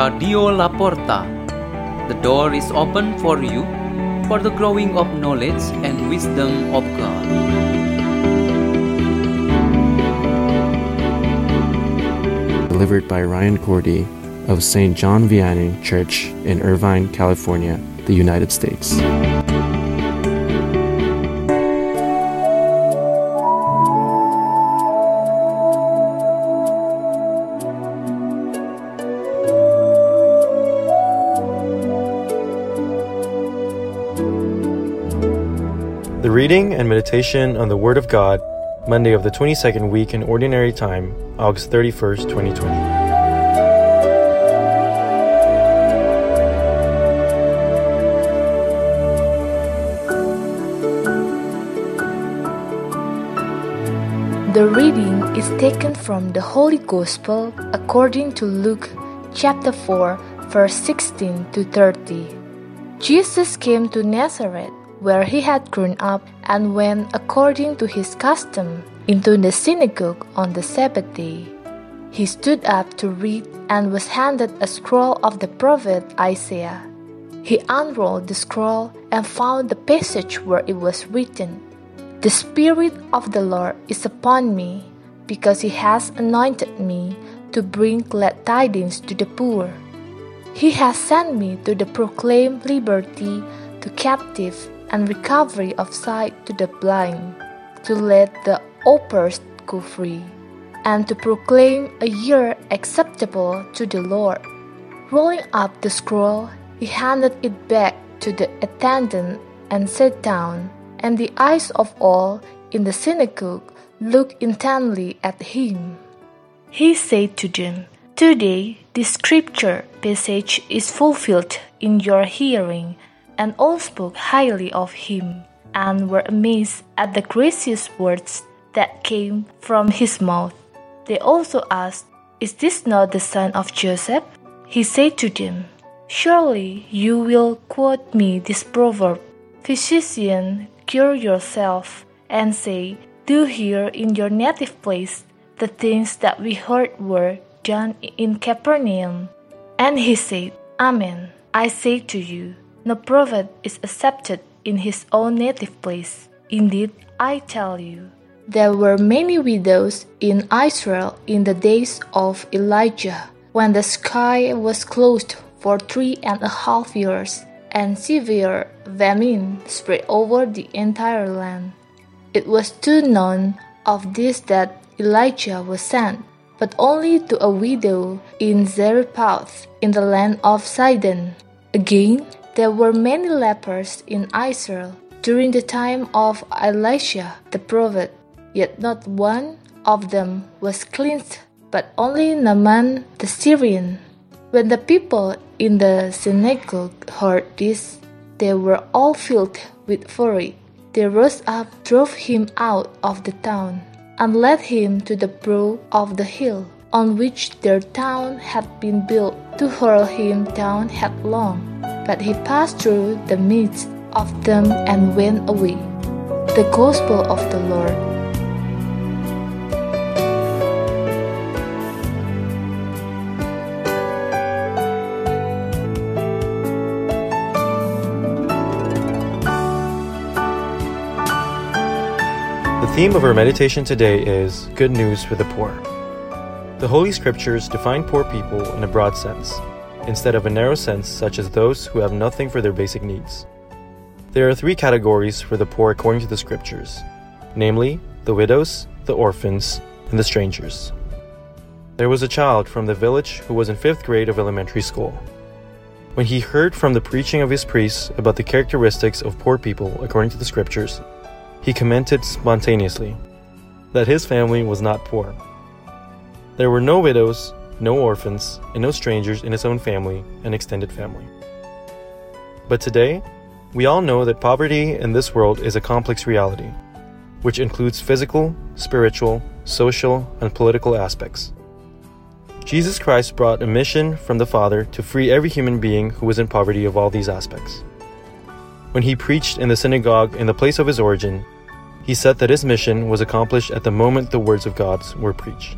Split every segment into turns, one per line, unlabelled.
Radio La Porta. The door is open for you for the growing of knowledge and wisdom of God.
Delivered by Ryan Cordy of St. John Vianney Church in Irvine, California, the United States.
Reading and meditation on the Word of God, Monday of the 22nd week in Ordinary Time, August 31st, 2020.
The reading is taken from the Holy Gospel according to Luke chapter 4, verse 16 to 30. Jesus came to Nazareth, where he had grown up, and went according to his custom into the synagogue on the Sabbath day. He stood up to read and was handed a scroll of the prophet Isaiah. He unrolled the scroll and found the passage where it was written. The Spirit of the Lord is upon me, because He has anointed me to bring glad tidings to the poor. He has sent me to proclaim liberty to captives and recovery of sight to the blind, to let the oppressed go free, and to proclaim a year acceptable to the Lord. Rolling up the scroll, he handed it back to the attendant and sat down and the eyes of all in the synagogue looked intently at him. He said to them, Today this scripture passage is fulfilled in your hearing, and all spoke highly of him, and were amazed at the gracious words that came from his mouth. They also asked, Is this not the son of Joseph? He said to them, Surely you will quote me this proverb Physician, cure yourself, and say, Do here in your native place the things that we heard were done in Capernaum. And he said, Amen. I say to you, no prophet is accepted in his own native place. Indeed, I tell you, there were many widows in Israel in the days of Elijah, when the sky was closed for three and a half years and severe famine spread over the entire land. It was to none of this that Elijah was sent, but only to a widow in Zarephath in the land of Sidon. Again, there were many lepers in Israel during the time of Elisha the prophet, yet not one of them was cleansed, but only Naaman the Syrian. When the people in the synagogue heard this, they were all filled with fury. They rose up, drove him out of the town, and led him to the brow of the hill on which their town had been built to hurl him down headlong. But he passed through the midst of them and went away. The Gospel of the Lord.
The theme of our meditation today is Good News for the Poor. The Holy Scriptures define poor people in a broad sense, instead of a narrow sense such as those who have nothing for their basic needs. There are three categories for the poor according to the Scriptures namely, the widows, the orphans, and the strangers. There was a child from the village who was in fifth grade of elementary school. When he heard from the preaching of his priest about the characteristics of poor people according to the Scriptures, he commented spontaneously that his family was not poor. There were no widows, no orphans, and no strangers in his own family and extended family. But today, we all know that poverty in this world is a complex reality, which includes physical, spiritual, social, and political aspects. Jesus Christ brought a mission from the Father to free every human being who was in poverty of all these aspects. When he preached in the synagogue in the place of his origin, he said that his mission was accomplished at the moment the words of God were preached.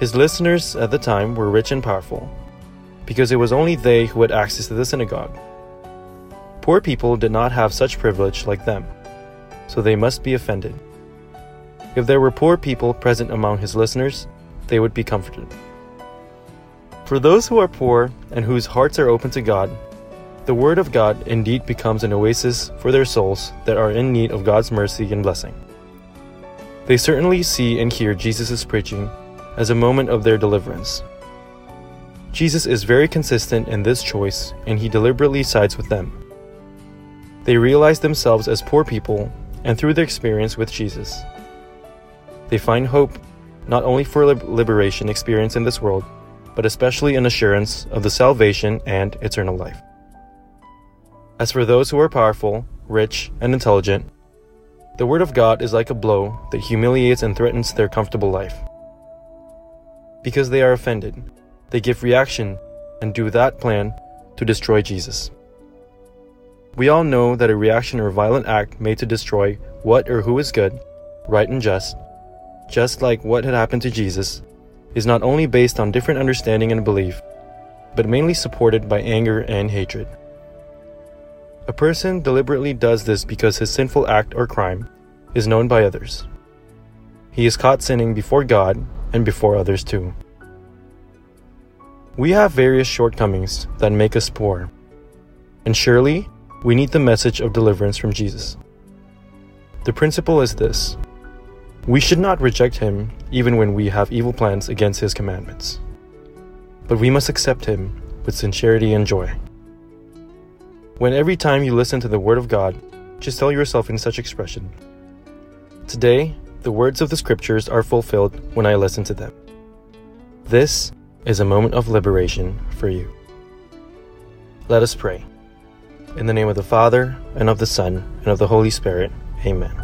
His listeners at the time were rich and powerful. because it was only they who had access to the synagogue. Poor people did not have such privilege like them, so they must be offended. If there were poor people present among his listeners, they would be comforted. For those who are poor and whose hearts are open to God, the Word of God indeed becomes an oasis for their souls that are in need of God's mercy and blessing. They certainly see and hear Jesus' preaching as a moment of their deliverance. Jesus is very consistent in this choice, and he deliberately sides with them. They realize themselves as poor people, and through their experience with Jesus, they find hope not only for liberation experience in this world, but especially an assurance of the salvation and eternal life. As for those who are powerful, rich, and intelligent, the Word of God is like a blow that humiliates and threatens their comfortable life. Because they are offended, they give reaction and do that plan to destroy Jesus. We all know that a reaction or violent act made to destroy what or who is good, right, and just, just like what had happened to Jesus, is not only based on different understanding and belief, but mainly supported by anger and hatred. A person deliberately does this because his sinful act or crime is known by others. He is caught sinning before God and before others too. We have various shortcomings that make us poor, and surely we need the message of deliverance from Jesus. The principle is this we should not reject him even when we have evil plans against his commandments. But we must accept him with sincerity and joy. When every time you listen to the Word of God, just tell yourself in such expression Today, the words of the Scriptures are fulfilled when I listen to them. This is a moment of liberation for you. Let us pray. In the name of the Father, and of the Son, and of the Holy Spirit, Amen.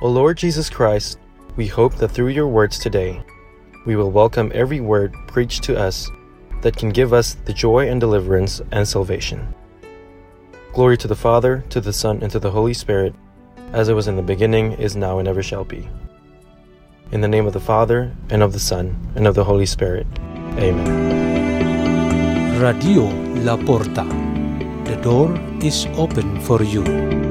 O Lord Jesus Christ, we hope that through your words today, we will welcome every word preached to us that can give us the joy and deliverance and salvation. Glory to the Father, to the Son, and to the Holy Spirit, as it was in the beginning, is now, and ever shall be. In the name of the Father, and of the Son, and of the Holy Spirit. Amen.
Radio La Porta. The door is open for you.